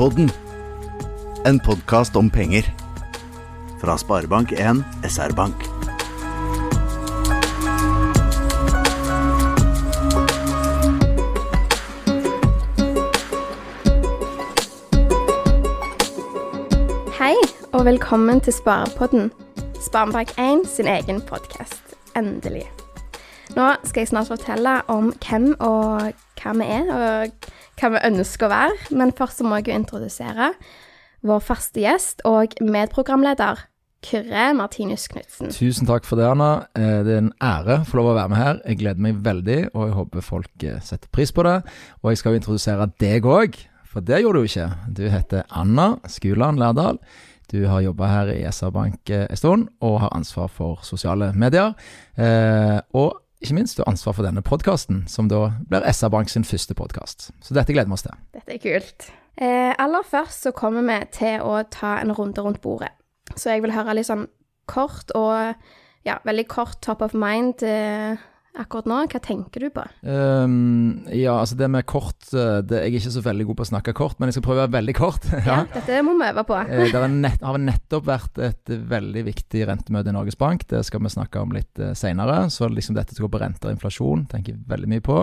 Sparepodden. En podkast om penger. Fra Sparebank1 SR-Bank. Hei, og velkommen til Sparepodden. Sparebank1 sin egen podkast. Endelig. Nå skal jeg snart fortelle om hvem og hva vi er, og hva vi ønsker å være. Men først må jeg jo introdusere vår faste gjest og medprogramleder, Kyrre Martinus Knutsen. Tusen takk for det, Anna. Eh, Det er en ære å få lov å være med her. Jeg gleder meg veldig, og jeg håper folk eh, setter pris på det. Og jeg skal jo introdusere deg òg, for det gjorde du ikke. Du heter Anna Skuland Lærdal. Du har jobba her i SR-Bank en stund, og har ansvar for sosiale medier. Eh, og ikke minst du har ansvar for denne podkasten, som da blir SR-Bank sin første podkast. Så dette gleder vi oss til. Dette er kult. Eh, aller først så kommer vi til å ta en runde rundt bordet. Så jeg vil høre litt sånn kort og ja, veldig kort top of mind eh, akkurat nå. Hva tenker du på? Um, ja, altså det med kort eh, det, Jeg er ikke så veldig god på å snakke kort, men jeg skal prøve å være veldig kort. Ja, dette må vi øve på. Eh, Det har nett, har nettopp vært et veldig viktig rentemøte i Norges Bank. Det skal vi snakke om litt senere. seinere. Så liksom dette som går på renter og inflasjon, tenker jeg veldig mye på.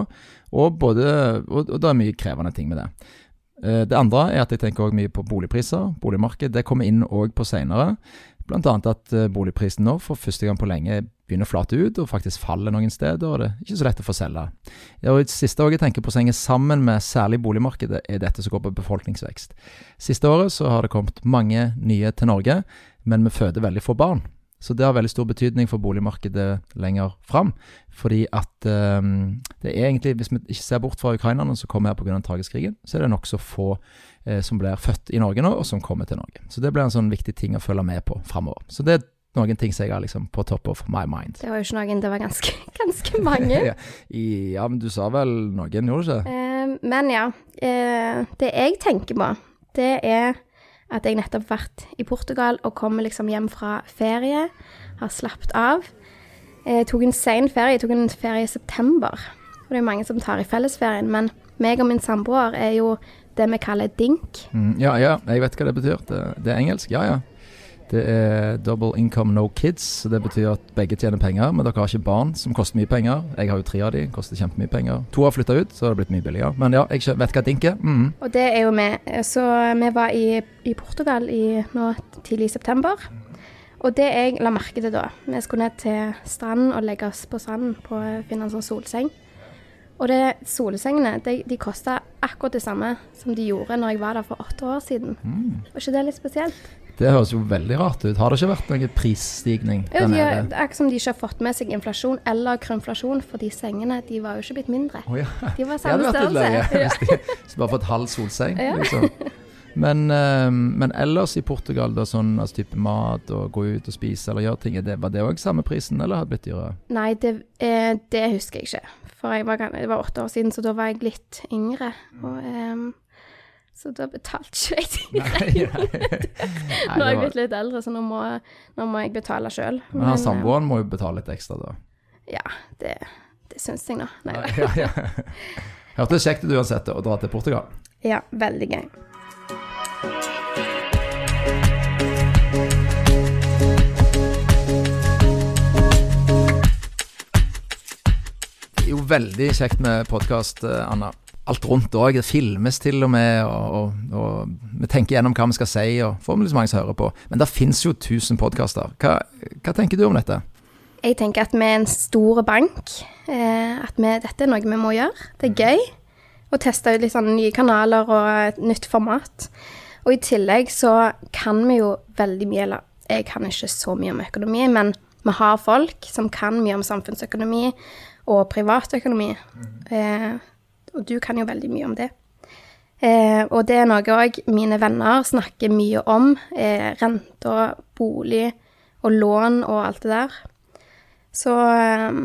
Og, både, og, og det er mye krevende ting med det. Eh, det andre er at jeg tenker også mye på boligpriser. Boligmarked det kommer inn òg på seinere. Bl.a. at eh, boligprisen nå for første gang på lenge begynner å flate ut, og faktisk faller noen steder. og Det er ikke så lett å få selge. Og det siste jeg tenker på som henger sammen med særlig boligmarkedet, er dette som går på befolkningsvekst. Siste året så har det kommet mange nye til Norge, men vi føder veldig få barn. Så det har veldig stor betydning for boligmarkedet lenger fram. Fordi at um, det er egentlig, hvis vi ikke ser bort fra ukrainerne som kommer her pga. tragiskrigen, så er det nokså få eh, som blir født i Norge nå, og som kommer til Norge. Så det blir en sånn viktig ting å følge med på framover. Så det er noen ting som jeg har liksom på top of my mind. Det var jo ikke noen, det var ganske, ganske mange. ja, ja, men du sa vel noen, gjorde du ikke? Eh, men ja, eh, det jeg tenker på, det er at jeg nettopp har vært i Portugal og kommer liksom hjem fra ferie, har slappet av. Jeg tok en sen ferie, jeg tok en ferie i september. Og det er mange som tar i fellesferien, men meg og min samboer er jo det vi kaller dink. Mm, ja, ja, jeg vet hva det betyr. Det, det er engelsk, ja, ja. Det er double income no kids, så det betyr at begge tjener penger, men dere har ikke barn som koster mye penger. Jeg har jo tre av de, koster kjempemye penger. To har flytta ut, så har det blitt mye billigere. Men ja, jeg vet hva dink er. Mm. Og det er jo vi. Så vi var i, i Portugal i, nå tidlig i september. Og det jeg la merke til da Vi skulle ned til stranden og legge oss på stranden på å finne en sånn solseng. Og det, solsengene de, de kosta akkurat det samme som de gjorde når jeg var der for åtte år siden. Mm. Var ikke det litt spesielt? Det høres jo veldig rart ut. Har det ikke vært noen prisstigning Ja, de, det er ikke som de ikke har fått med seg inflasjon eller krymflasjon, for de sengene de var jo ikke blitt mindre. Oh, ja. De var samme størrelse. hvis de hvis de bare fått halv solseng. Ja. Liksom. Men, eh, men ellers i Portugal, da, sånn altså, type mat og gå ut og spise eller gjøre ting, det, var det òg samme prisen, eller hadde det blitt dyrere? Nei, det, eh, det husker jeg ikke. For jeg var, det var åtte år siden, så da var jeg litt yngre. Og, ehm, så da betalte ikke jeg de regningene. Nå har jeg blitt litt eldre, så nå må, nå må jeg betale sjøl. Men han samboeren må jo betale litt ekstra, da. Ja, det, det syns jeg nå. Nei da. Ja, ja. Hørtes kjekt ut uansett å dra til Portugal. Ja, veldig gøy. Det er jo veldig kjekt med podkast, Anna. Alt rundt òg. Det filmes til og med, og, og, og vi tenker gjennom hva vi skal si, og får vi så mange som hører på. Men det fins jo 1000 podkaster. Hva, hva tenker du om dette? Jeg tenker at vi er en stor bank. Eh, at vi, dette er noe vi må gjøre. Det er gøy å teste ut litt sånn nye kanaler og et nytt format. Og i tillegg så kan vi jo veldig mye, eller jeg kan ikke så mye om økonomi, men vi har folk som kan mye om samfunnsøkonomi og privatøkonomi. Eh, og du kan jo veldig mye om det. Eh, og det er noe òg mine venner snakker mye om. Eh, renter, bolig og lån og alt det der. Så eh,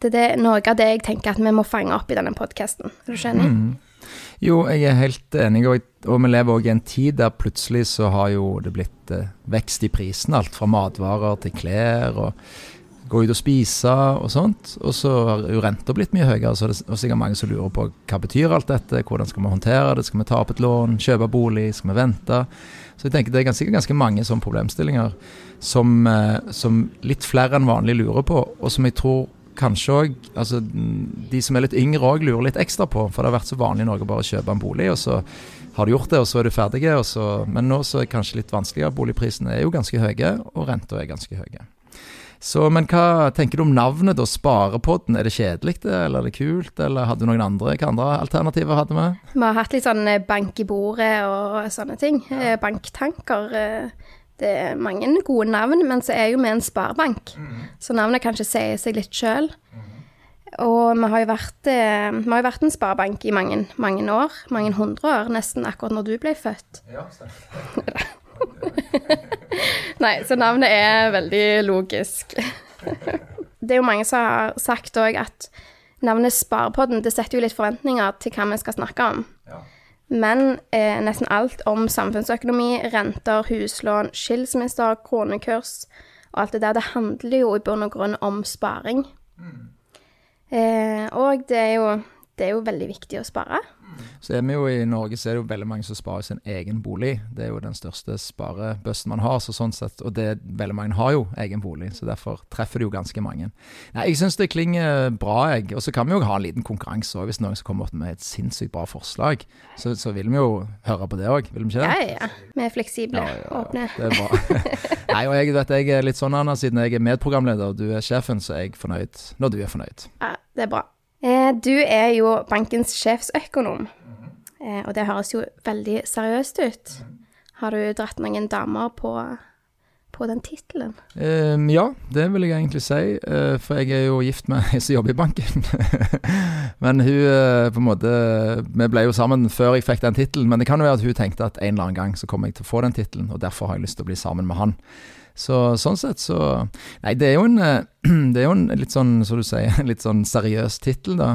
det er noe av det jeg tenker at vi må fange opp i denne podkasten. Er du ikke enig? Jo, jeg er helt enig, og, og vi lever òg i en tid der plutselig så har jo det blitt eh, vekst i prisen. Alt fra matvarer til klær. og gå ut og spise og sånt. Og så har jo renta blitt mye høyere, så det er sikkert mange som lurer på hva betyr alt dette, hvordan skal vi håndtere det, skal vi ta opp et lån, kjøpe bolig, skal vi vente? Så jeg tenker det er ganske, ganske mange sånne problemstillinger som, eh, som, litt flere enn vanlig lurer på, og som jeg tror kanskje òg altså, De som er litt yngre òg lurer litt ekstra på, for det har vært så vanlig i Norge bare å kjøpe en bolig, og så har du gjort det, og så er du ferdig. Men nå så er det kanskje litt vanskeligere. Boligprisene er jo ganske høye, og renta er ganske høye. Så, men hva tenker du om navnet, da? Sparepodden. Er det kjedelig, det, eller er det kult? Eller hadde du noen andre? Hva andre alternativer hadde vi? Vi har hatt litt sånn eh, bank i bordet og sånne ting. Ja. Eh, banktanker. Eh, det er mange gode navn, men så er jo vi en sparebank. Mm. Så navnet kanskje sier seg litt sjøl. Mm. Og vi har jo vært, vi har jo vært en sparebank i mange, mange, år. Mange hundre år, nesten akkurat når du ble født. Ja. Nei, så navnet er veldig logisk. det er jo mange som har sagt òg at navnet Sparepodden det setter jo litt forventninger til hva vi skal snakke om. Ja. Men eh, nesten alt om samfunnsøkonomi, renter, huslån, skilsmisser, kronekurs og alt det der, det handler jo i bunn og grunn om sparing. Mm. Eh, og det er, jo, det er jo veldig viktig å spare. Så er vi jo I Norge så er det jo veldig mange som sparer sin egen bolig. Det er jo den største sparebøssen man har. så sånn sett, Og det, veldig mange har jo egen bolig, så derfor treffer det jo ganske mange. Nei, Jeg syns det klinger bra, jeg. Og så kan vi jo ha en liten konkurranse òg, hvis noen som kommer opp med et sinnssykt bra forslag. Så, så vil vi jo høre på det òg, vil vi ikke det? Ja, ja. Vi er fleksible ja, ja, åpne. Det er bra. Nei, og jeg vet jeg er litt sånn, Anna, siden jeg er medprogramleder og du er sjefen, så er jeg fornøyd når du er fornøyd. Ja, det er bra. Eh, du er jo bankens sjefsøkonom, eh, og det høres jo veldig seriøst ut. Har du dratt noen damer på, på den tittelen? Um, ja, det vil jeg egentlig si. Uh, for jeg er jo gift med ei som jobber i banken. men hun på en måte Vi ble jo sammen før jeg fikk den tittelen. Men det kan jo være at hun tenkte at en eller annen gang så kommer jeg til å få den tittelen, og derfor har jeg lyst til å bli sammen med han. Så sånn sett så Nei, det er jo en, eh, er jo en litt sånn, som du sier, litt sånn seriøs tittel, da.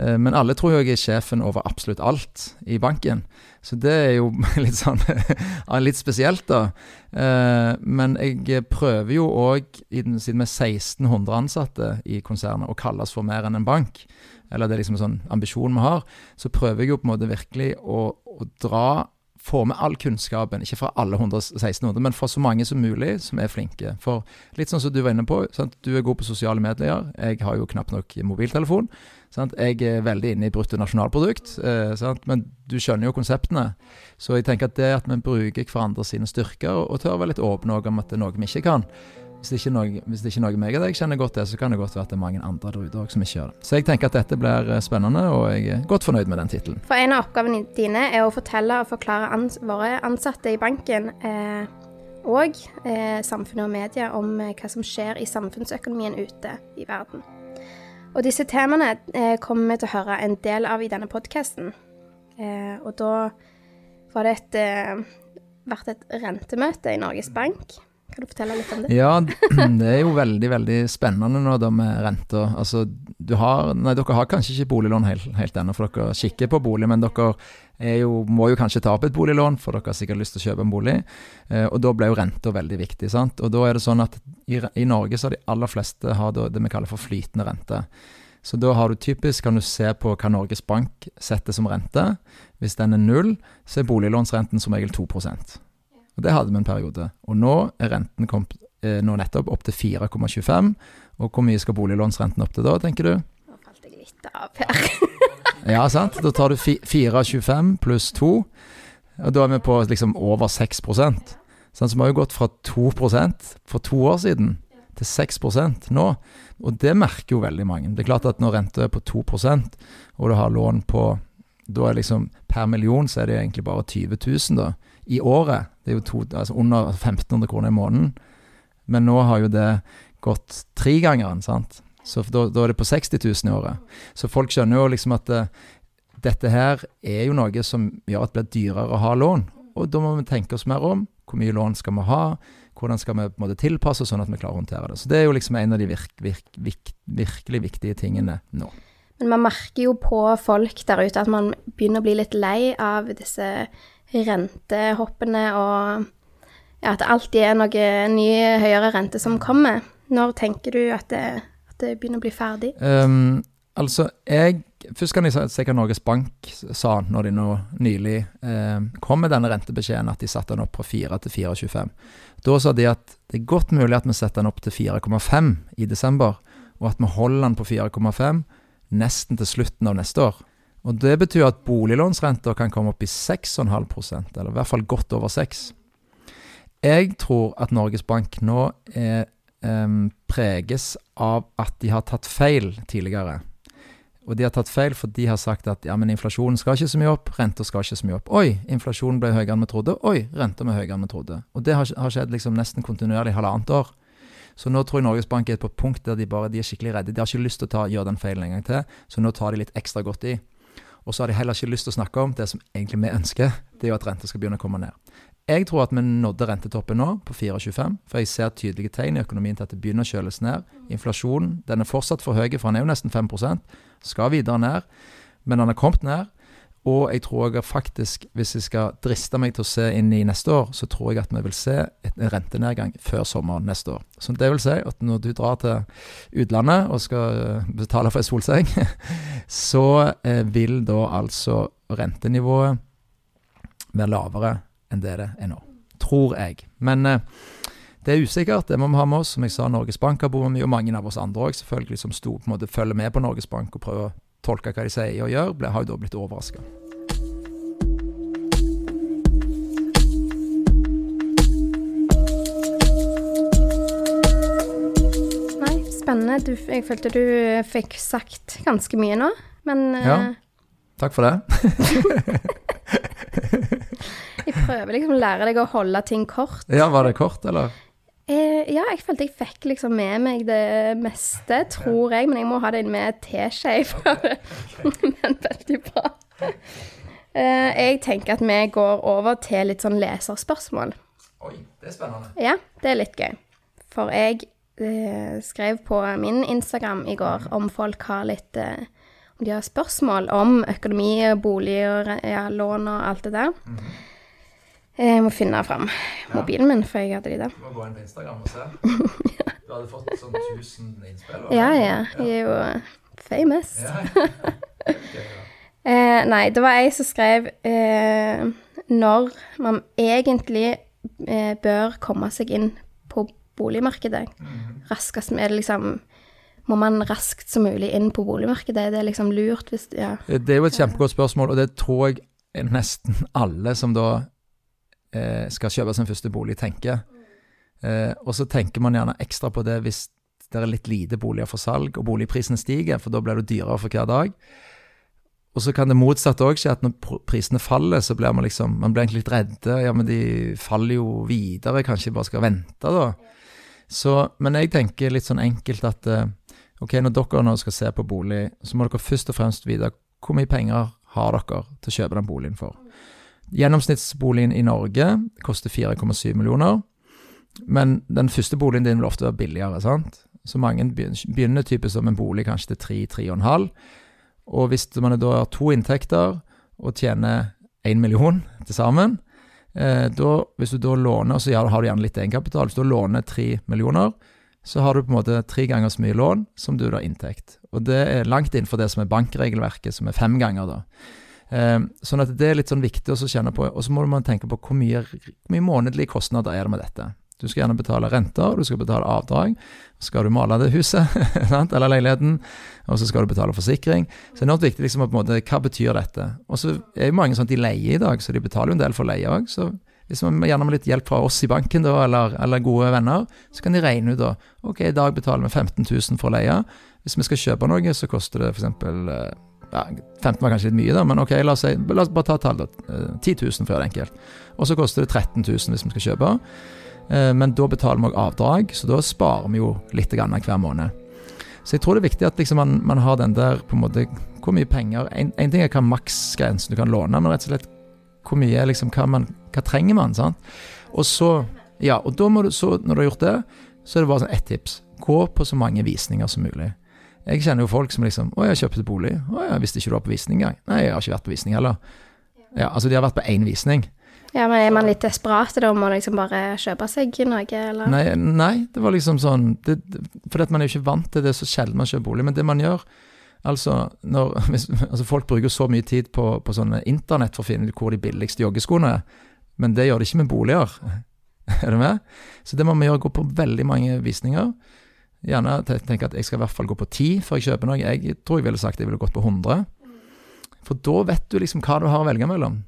Eh, men alle tror jo jeg er sjefen over absolutt alt i banken. Så det er jo litt sånn litt spesielt, da. Eh, men jeg prøver jo òg, siden vi er 1600 ansatte i konsernet, å kalles for mer enn en bank, eller det er liksom en sånn ambisjon vi har, så prøver jeg jo på en måte virkelig å, å dra få med all kunnskapen, ikke fra alle 1600, men fra så mange som mulig som er flinke. For litt sånn som du var inne på, sant? du er god på sosiale medier. Jeg har jo knapt nok mobiltelefon. Sant? Jeg er veldig inne i bruttonasjonalprodukt, eh, men du skjønner jo konseptene. Så jeg tenker at det at vi bruker hverandre sine styrker, og tør å være litt åpne om at det er noe vi ikke kan, hvis det noe, hvis det ikke er noe meg og deg kjenner godt til, så kan det godt være at det er mange andre der ute som ikke gjør det. Så jeg tenker at dette blir eh, spennende, og jeg er godt fornøyd med den tittelen. For en av oppgavene dine er å fortelle og forklare ans våre ansatte i banken eh, og eh, samfunnet og media om eh, hva som skjer i samfunnsøkonomien ute i verden. Og disse temaene eh, kommer vi til å høre en del av i denne podkasten. Eh, og da var det et, vært et rentemøte i Norges Bank kan du fortelle litt om det? Ja, det er jo veldig, veldig spennende nå da med renta. Altså, du har Nei, dere har kanskje ikke boliglån helt, helt ennå, for dere kikker på bolig, men dere jo, må jo kanskje ta opp et boliglån, for dere har sikkert lyst til å kjøpe en bolig. Eh, og da ble jo renta veldig viktig. sant? Og da er det sånn at i, i Norge så har de aller fleste har det vi kaller for flytende rente. Så da har du typisk, kan du se på hva Norges Bank setter som rente. Hvis den er null, så er boliglånsrenten som regel 2 og Det hadde vi en periode. Og nå er renten kommet eh, nå nettopp opp til 4,25. Og hvor mye skal boliglånsrenten opp til da, tenker du? Nå falt jeg litt av her. ja, sant. Da tar du 4,25 pluss 2, og da er vi på liksom over 6% sånn, Så vi har jo gått fra 2% for to år siden til 6% nå. Og det merker jo veldig mange. Det er klart at når renta er på 2% og du har lån på da er liksom Per million så er det egentlig bare 20 000 da, i året. Det er jo to, altså under 1500 kroner i måneden. Men nå har jo det gått tregangeren, sant. Så da, da, er det på 60 000 i året. Så folk skjønner jo liksom at uh, dette her er jo noe som gjør at det blir dyrere å ha lån. Og da må vi tenke oss mer om. Hvor mye lån skal vi ha? Hvordan skal vi på en måte tilpasse oss sånn at vi klarer å håndtere det. Så det er jo liksom en av de virk, virk, virk, virkelig viktige tingene nå. Men man merker jo på folk der ute at man begynner å bli litt lei av disse rentehoppene og ja, at det alltid er noe ny høyere rente som kommer. Når tenker du at det, at det begynner å bli ferdig? Um, altså, jeg Først kan jeg si hva Norges Bank sa når de nå nylig eh, kom med denne rentebeskjeden, at de satte den opp fra 4 til 4,25. Da sa de at det er godt mulig at vi setter den opp til 4,5 i desember, og at vi holder den på 4,5 nesten til slutten av neste år. Og Det betyr at boliglånsrenter kan komme opp i 6,5% eller i hvert fall godt over 6 Jeg tror at Norges Bank nå er, eh, preges av at de har tatt feil tidligere. Og de har tatt feil, for de har sagt at ja, men inflasjonen skal ikke så mye opp, renta skal ikke så mye opp. Oi, inflasjonen ble høyere enn vi trodde. Oi, renta ble høyere enn vi trodde. Og det har, har skjedd liksom nesten kontinuerlig halvannet år. Så nå tror jeg Norges Bank er på et punkt der de bare de er skikkelig redde. De har ikke lyst til å ta, gjøre den feilen en gang til, så nå tar de litt ekstra godt i. Og så har de heller ikke lyst til å snakke om det som egentlig vi ønsker, det er jo at renta skal begynne å komme ned. Jeg tror at vi nådde rentetoppen nå, på 4,25, for jeg ser tydelige tegn i økonomien til at det begynner å kjøles ned. Inflasjonen den er fortsatt for høy, for den er jo nesten 5 skal videre ned, men den har kommet ned. Og jeg tror jeg faktisk, hvis jeg skal driste meg til å se inn i neste år, så tror jeg at vi vil se en rentenedgang før sommeren neste år. Så det vil si at når du drar til utlandet og skal eh, betale for ei solseng, så eh, vil da altså rentenivået være lavere enn det det er nå. Tror jeg. Men eh, det er usikkert, det må vi ha med oss. Som jeg sa, Norges Bank har bodd mye, og mange av oss andre òg, selvfølgelig, som sto, på en måte følger med på Norges Bank og prøver å tolke hva de sier og gjør, ble, har jo da blitt overraska. Spennende. Du, jeg følte du fikk sagt ganske mye nå, men Ja. eh, Takk for det. jeg prøver liksom å lære deg å holde ting kort. Ja, var det kort, eller? Eh, ja, jeg følte jeg fikk liksom med meg det meste, tror jeg, men jeg må ha det med teskje. for- Men veldig bra. Eh, jeg tenker at vi går over til litt sånn leserspørsmål. Oi, det er spennende. Ja, det er litt gøy. For jeg eh, skrev på min Instagram i går om folk har litt eh, Om de har spørsmål om økonomi og bolig og ja, lån og alt det der. Eh, Jeg må finne fram mobilen min, for jeg hadde de der. Du må gå inn på Instagram og se. Du hadde fått sånn 1000 innspill. Ja, ja. Jeg er jo famous. Ja. Eh, nei, det var ei som skrev eh, når man egentlig eh, bør komme seg inn på boligmarkedet. Raskest er det liksom Må man raskt som mulig inn på boligmarkedet? Det er liksom lurt hvis Ja. Det er jo et kjempegodt spørsmål, og det tror jeg nesten alle som da eh, skal kjøpe sin første bolig, tenker. Eh, og så tenker man gjerne ekstra på det hvis det er litt lite boliger for salg, og boligprisene stiger, for da blir det dyrere for hver dag. Og så kan det motsatte òg skje, at når pr- prisene faller, så blir man liksom Man blir egentlig litt redde. Ja, men de faller jo videre, kanskje jeg bare skal vente, da. Så, men jeg tenker litt sånn enkelt at eh, ok, når dere nå skal se på bolig, så må dere først og fremst vite hvor mye penger har dere til å kjøpe den boligen for. Gjennomsnittsboligen i Norge koster 4,7 millioner, men den første boligen din vil ofte være billigere, sant? Så mange begynner typisk som en bolig kanskje til 3-3,5, og hvis man da har to inntekter og tjener 1 million til sammen, eh, da, hvis du da låner, så har du gjerne litt egenkapital, hvis du låner 3 millioner, så har du på en måte tre ganger så mye lån som du har inntekt. Og det er langt innenfor det som er bankregelverket, som er fem ganger, da. Eh, sånn at det er litt sånn viktig å kjenne på. Og så må man tenke på hvor mye, hvor mye månedlige kostnader er det med dette. Du skal gjerne betale renter, du skal betale avdrag, så skal du male det huset, eller leiligheten, og så skal du betale forsikring. Så det er enormt viktig liksom, på en måte, hva betyr dette. Og så er jo mange sånn at de leier i dag, så de betaler jo en del for leie òg. Så hvis man gjerne med litt hjelp fra oss i banken da, eller, eller gode venner, så kan de regne ut da ok, i dag betaler vi 15 000 for leie. Hvis vi skal kjøpe noe, så koster det f.eks. Ja, 15 var kanskje litt mye, da, men ok, la oss, si, la oss bare ta et tall. da, eh, 10 000 for å gjøre det enkelt. Og så koster det 13 000 hvis vi skal kjøpe. Eh, Men da betaler vi òg avdrag, så da sparer vi jo litt grann hver måned. Så jeg tror det er viktig at liksom man, man har den der på en måte Hvor mye penger En, en ting er hva maksgrensen du kan låne, men rett og slett hvor mye liksom hva, man, hva trenger man, sant? Og så Ja, og da må du så Når du har gjort det, så er det bare sånn ett tips. Gå på så mange visninger som mulig. Jeg kjenner jo folk som liksom 'Å, jeg kjøpte bolig.' 'Å, jeg visste ikke du var på visning engang.' 'Nei, jeg har ikke vært på visning heller.' Ja, altså de har vært på én visning. Ja, men Er man litt desperat da, må liksom bare kjøpe seg noe, eller? Nei, nei, det var liksom sånn det, For man er jo ikke vant til det, så sjelden man kjøper bolig. Men det man gjør Altså, når, hvis, altså folk bruker så mye tid på, på sånne internett for å finne ut hvor de billigste joggeskoene er, men det gjør de ikke med boliger. er du med? Så det må vi gjøre, gå på veldig mange visninger. Gjerne te- tenke at jeg skal i hvert fall gå på ti før jeg kjøper noe. Jeg tror jeg ville sagt jeg ville gått på 100. For da vet du liksom hva du har å velge mellom.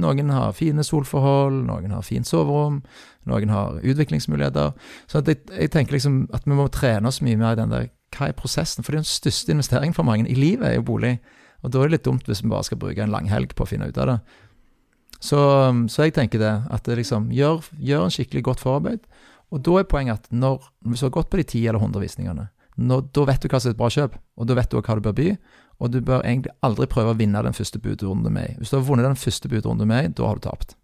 Noen har fine solforhold, noen har fint soverom, noen har utviklingsmuligheter. Så at jeg, jeg tenker liksom at vi må trene oss mye mer i den der hva er prosessen? For det er den største investeringen for mange i livet, er jo bolig. Og da er det litt dumt hvis vi bare skal bruke en lang helg på å finne ut av det. Så, så jeg tenker det, at det liksom gjør, gjør en skikkelig godt forarbeid. Og da er poenget at når, hvis du har gått på de 10 eller 100 visningene, når, da vet du hva som er et bra kjøp, og da vet du hva du bør by. Og du bør egentlig aldri prøve å vinne den første budrunden med. Hvis du har vunnet den første budrunden med, da har du tapt.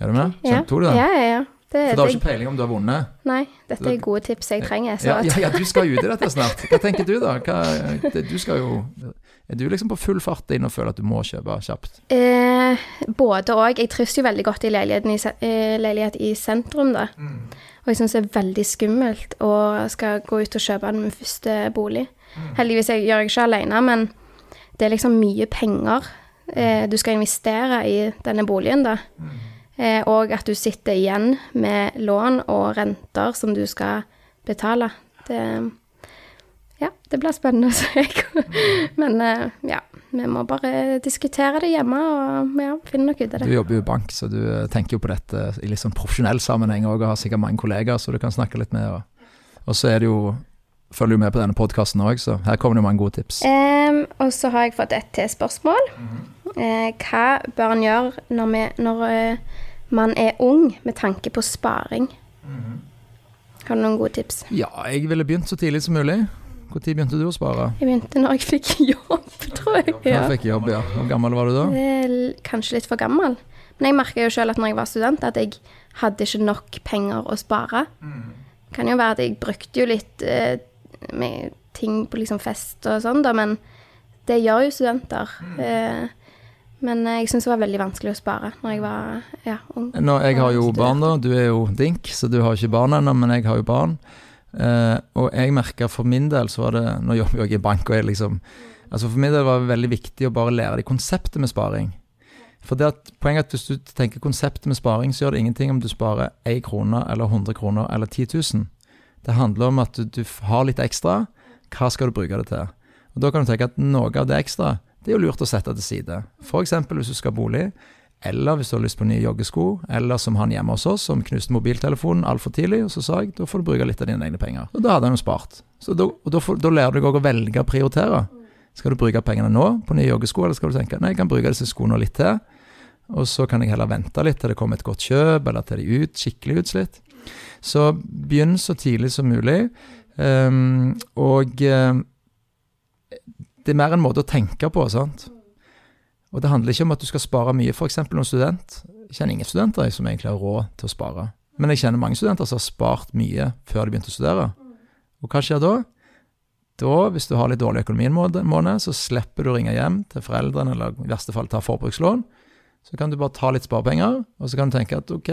Er du med? Ja. Du det? Ja, ja, ja. Det, For du har ikke peiling om du har vunnet? nei, dette er gode tips jeg trenger. Så Ja, ja, ja, du skal ut i dette snart. Hva tenker du, da? Hva, det, du skal jo Er du liksom på full fart inn og føler at du må kjøpe kjapt? Eh, både og. Jeg trives jo veldig godt i, i, eh, leilighet i sentrum, da. Og jeg syns det er veldig skummelt å skal gå ut og kjøpe min første bolig. Heldigvis jeg, gjør jeg ikke alene, men det er liksom mye penger eh, du skal investere i denne boligen, da. Eh, og at du sitter igjen med lån og renter som du skal betale. Det Ja, det blir spennende å se. Men eh, ja, vi må bare diskutere det hjemme og ja, finne noe ut av det. Du jobber jo i bank, så du eh, tenker jo på dette i litt sånn profesjonell sammenheng òg, og har sikkert mange kollegaer så du kan snakke litt med. Og, og så er det jo Følger jo med på denne podkasten òg, så her kommer det mange gode tips. Um, og så har jeg fått et til spørsmål. Eh, hva bør en gjøre når, vi, når eh, man er ung med tanke på sparing? Har du noen gode tips? Ja, jeg ville begynt så tidlig som mulig. Når begynte du å spare? Jeg begynte når jeg fikk jobb, tror jeg. Ja. Jeg fikk jobb, ja. Hvor gammel var du da? Det er kanskje litt for gammel. Men jeg merka jo sjøl at når jeg var student, at jeg hadde ikke nok penger å spare. Kan jo være at jeg brukte jo litt eh, med ting på liksom fest og sånn, da, men det gjør jo studenter. Eh, men jeg syns det var veldig vanskelig å spare når jeg var ja, ung. Nå, jeg har jo barn, da. Du er jo dink, så du har ikke barn ennå, men jeg har jo barn. Eh, og jeg merka for min del så var det Nå jobber jeg i bank, og jeg liksom Altså For min del var det veldig viktig å bare lære de konseptet med sparing. For det at Poenget er at hvis du tenker konseptet med sparing, så gjør det ingenting om du sparer 1 krone eller 100 kroner eller 10 000. Det handler om at du, du har litt ekstra. Hva skal du bruke det til? Og Da kan du tenke at noe av det ekstra det er jo lurt å sette til side. F.eks. hvis du skal ha bolig, eller hvis du har lyst på nye joggesko, eller som han hjemme hos oss, som knuste mobiltelefonen altfor tidlig, og så sa jeg da får du bruke litt av dine egne penger. Og da hadde han jo spart. Så da, da, lærer du deg òg å velge å prioritere. Skal du bruke pengene nå på nye joggesko, eller skal du tenke nei, jeg kan bruke disse skoene litt til, og så kan jeg heller vente litt til det kommer et godt kjøp, eller til de ut, skikkelig utslitt. Så begynn så tidlig som mulig, Um, og eh, det er mer en måte å tenke på, sant. Og det handler ikke om at du skal spare mye, f.eks. noen student. Jeg kjenner ingen studenter jeg, som egentlig har råd til å spare. Men jeg kjenner mange studenter som har spart mye før de begynte å studere. Og hva skjer da? Da, hvis du har litt dårlig økonomi en måned, så slipper du å ringe hjem til foreldrene, eller i verste fall ta forbrukslån. Så kan du bare ta litt sparepenger, og så kan du tenke at ok,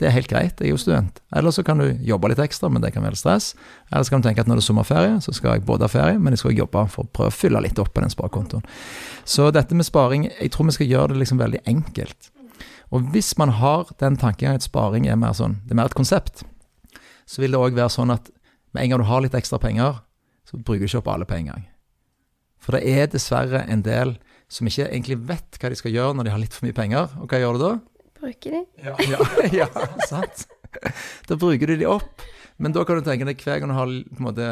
det er helt greit, jeg er jo student. Eller så kan du jobbe litt ekstra, men det kan være stress. Eller så kan du tenke at når det er sommerferie, så skal jeg både ha ferie, men jeg skal jobbe for å prøve å fylle litt opp på den sparekontoen. Så dette med sparing, jeg tror vi skal gjøre det liksom veldig enkelt. Og hvis man har den tankegangen at sparing er mer sånn, det er mer et konsept, så vil det òg være sånn at med en gang du har litt ekstra penger, så bruker du ikke opp alle på en gang. For det er dessverre en del som ikke egentlig vet hva de skal gjøre når de har litt for mye penger. Og hva gjør du da? Bruker de? Ja, ja, sant. Da bruker du de opp. Men da kan du tenke deg hver gang du har på en måte,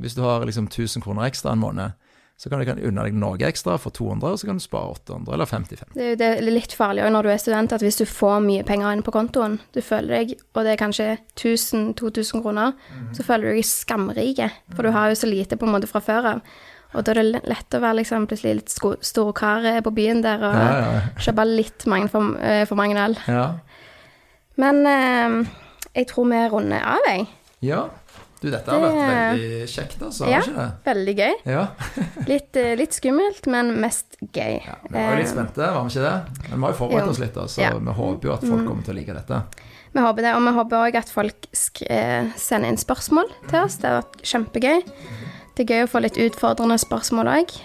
Hvis du har liksom 1000 kroner ekstra en måned, så kan du kan unne deg noe ekstra for 200, og så kan du spare 800 eller 55. Det er jo det er litt farlig også når du er student, at hvis du får mye penger inn på kontoen, du føler deg, og det er kanskje 1000-2000 kroner, så føler du deg skamrike, for du har jo så lite på en måte fra før av. Og da er det lett å være liksom plutselig litt storkar stor kar eh, på byen der og Ja, ja. kjøpe litt mange for, eh, for mange øl. Ja. Men eh, jeg tror vi runder av, jeg. ja. Du, dette har Det- vært veldig kjekt, altså. Ja. Ikke det? Veldig gøy. Ja. Litt, eh, litt skummelt, men mest gøy. ja. Vi var jo litt spente, var vi ikke det? Men vi har jo forberedt Jo. oss litt, så Ja. Mm. vi håper jo at folk kommer til å like dette. Vi håper det, og vi håper òg at folk sk sender inn spørsmål til oss. Det har vært kjempegøy. Det er gøy å få litt utfordrende spørsmål òg.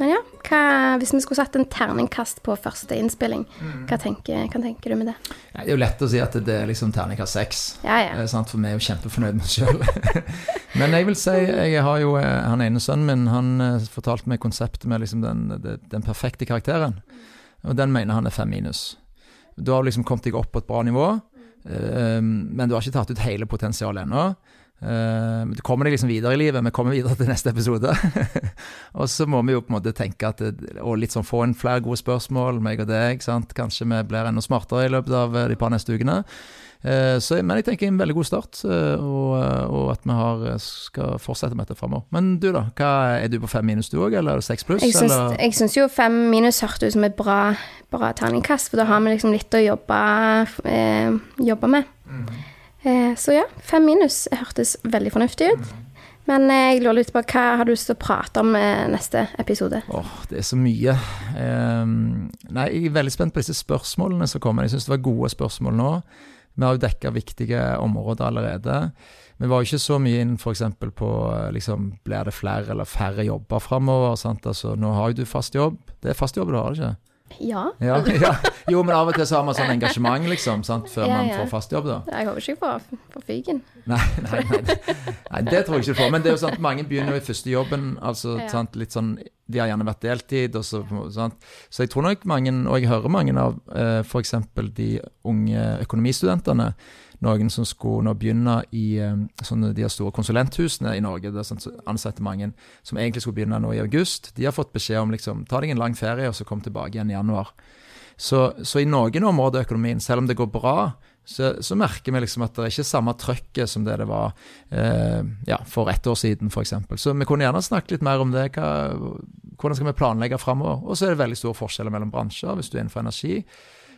men ja, hva, hvis vi skulle satt en terningkast på første innspilling, hva, tenker, hva tenker du med det? Ja, det er jo lett å si at det er liksom terningkast seks. Ja, ja. Eh? For vi er jo kjempefornøyd med oss sjøl. Men jeg vil si, jeg har jo eh, han ene sønnen min, han eh, fortalte meg konseptet med liksom den, den, den perfekte karakteren. Og den mener han er fem minus. Du har liksom kommet deg opp på et bra nivå, men du har ikke tatt ut hele potensialet ennå. Eh, du kommer deg liksom videre i livet, vi kommer videre til neste episode. og så må vi jo på en måte tenke at det, Og litt sånn få inn flere gode spørsmål, meg og deg. sant? Kanskje vi blir enda smartere i løpet av eh, de par neste ukene. Eh, Så, men jeg tenker en veldig god start, eh, og, og at vi har, skal fortsette med dette framover. Men du, da? Hva, er du på fem minus du òg, eller er det seks pluss? Jeg syns, jeg syns jo fem minus hørtes ut som et bra, bra terningkast, for da har vi liksom litt å jobbe, eh, jobbe med. Eh, så ja, fem minus hørtes veldig fornuftig ut. Men eh, jeg lurer litt på hva har du lyst til å prate om eh, neste episode? Åh, det er så mye. Ehm, nei, jeg er veldig spent på disse spørsmålene som kommer. Jeg syns det var gode spørsmål nå. Vi har jo dekka viktige områder allerede. Vi var jo ikke så mye inn f.eks. på liksom, blir det flere eller færre jobber framover. Altså, nå har jo du fast jobb. Det er fast jobb du har, ikke Ja. ja, ja. Jo, men av og til så har man sånn engasjement, liksom, sant? før Ja, man får fast jobb, da. Jeg håper ikke jeg får, får fyken. Nei, nei, nei, det- nei, det tror jeg ikke du får. Men det er jo sånn at mange begynner jo i første jobben, altså sant, litt sånn De har gjerne vært deltid, og så sant. Så jeg tror nok mange, og jeg hører mange av eh, f.eks. de unge økonomistudentene, noen som skulle nå begynne i eh, sånne de store konsulenthusene i Norge, der sånn, så ansetter mange som egentlig skulle begynne nå i august, de har fått beskjed om liksom ta deg en lang ferie, og så kom tilbake igjen i januar. Så, så i noen områder av økonomien, selv om det går bra, så, så merker vi liksom at det er ikke samme trøkket som det det var eh, ja, for ett år siden, f.eks. Så vi kunne gjerne snakket litt mer om det. Hva, hvordan skal vi planlegge framover? Og så er det veldig store forskjeller mellom bransjer. Hvis du er innenfor energi,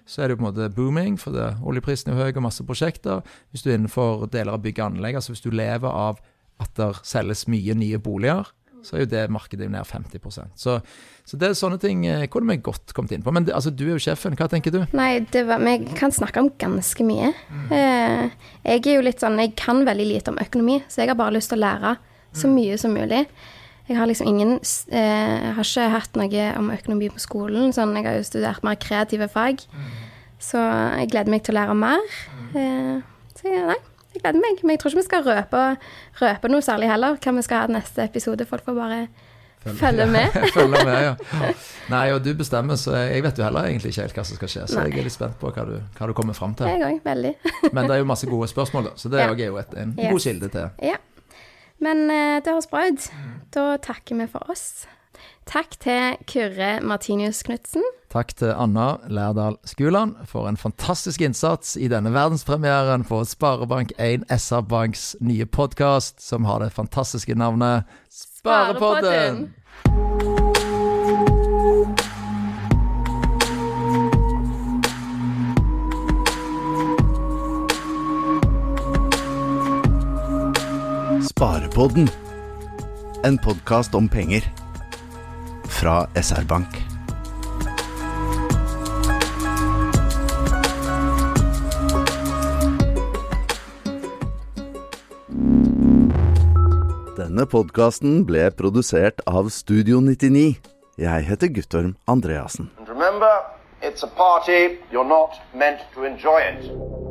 så er det jo på en måte booming, for det, oljeprisen er høy og masse prosjekter. Hvis du er innenfor deler av bygg og anlegg, altså hvis du lever av at det selges mye nye boliger, så er jo det markedet ned 50% Så, så det er sånne ting eh, kunne vi godt kommet inn på. Men det, altså, du er jo sjefen, hva tenker du? Nei, var, vi kan snakke om ganske mye. Eh, jeg er jo litt sånn Jeg kan veldig lite om økonomi, så jeg har bare lyst til å lære så mye som mulig. Jeg har liksom ingen eh, Jeg har ikke hørt noe om økonomi på skolen. Sånn, jeg har jo studert mer kreative fag. Så jeg gleder meg til å lære mer. Eh, så nei, jeg gleder meg. Men jeg tror ikke vi skal røpe, røpe noe særlig heller, hva vi skal ha i neste episode. Folk får bare følge med. Følge med, ja. Nei, og du bestemmer, så jeg vet jo heller egentlig ikke helt hva som skal skje. Så jeg er litt spent på hva du, hva du kommer fram til. Jeg òg, veldig. Men det er jo masse gode spørsmål, da. Så det Ja. er jo et, en Yes. god kilde til. Ja. Men eh, det høres bra ut. Da takker vi for oss. Takk til Kyrre Martinius Knutsen. Takk til Anna Lærdal Skuland for en fantastisk innsats i denne verdenspremieren på Sparebank1 SR Banks nye podkast, som har det fantastiske navnet Sparepodden! Sparepodden. En podkast om penger. Fra SR-Bank. Denne podkasten ble produsert av Studio 99. Jeg heter Guttorm Andreassen. And remember, it's a party. You're not meant to enjoy it.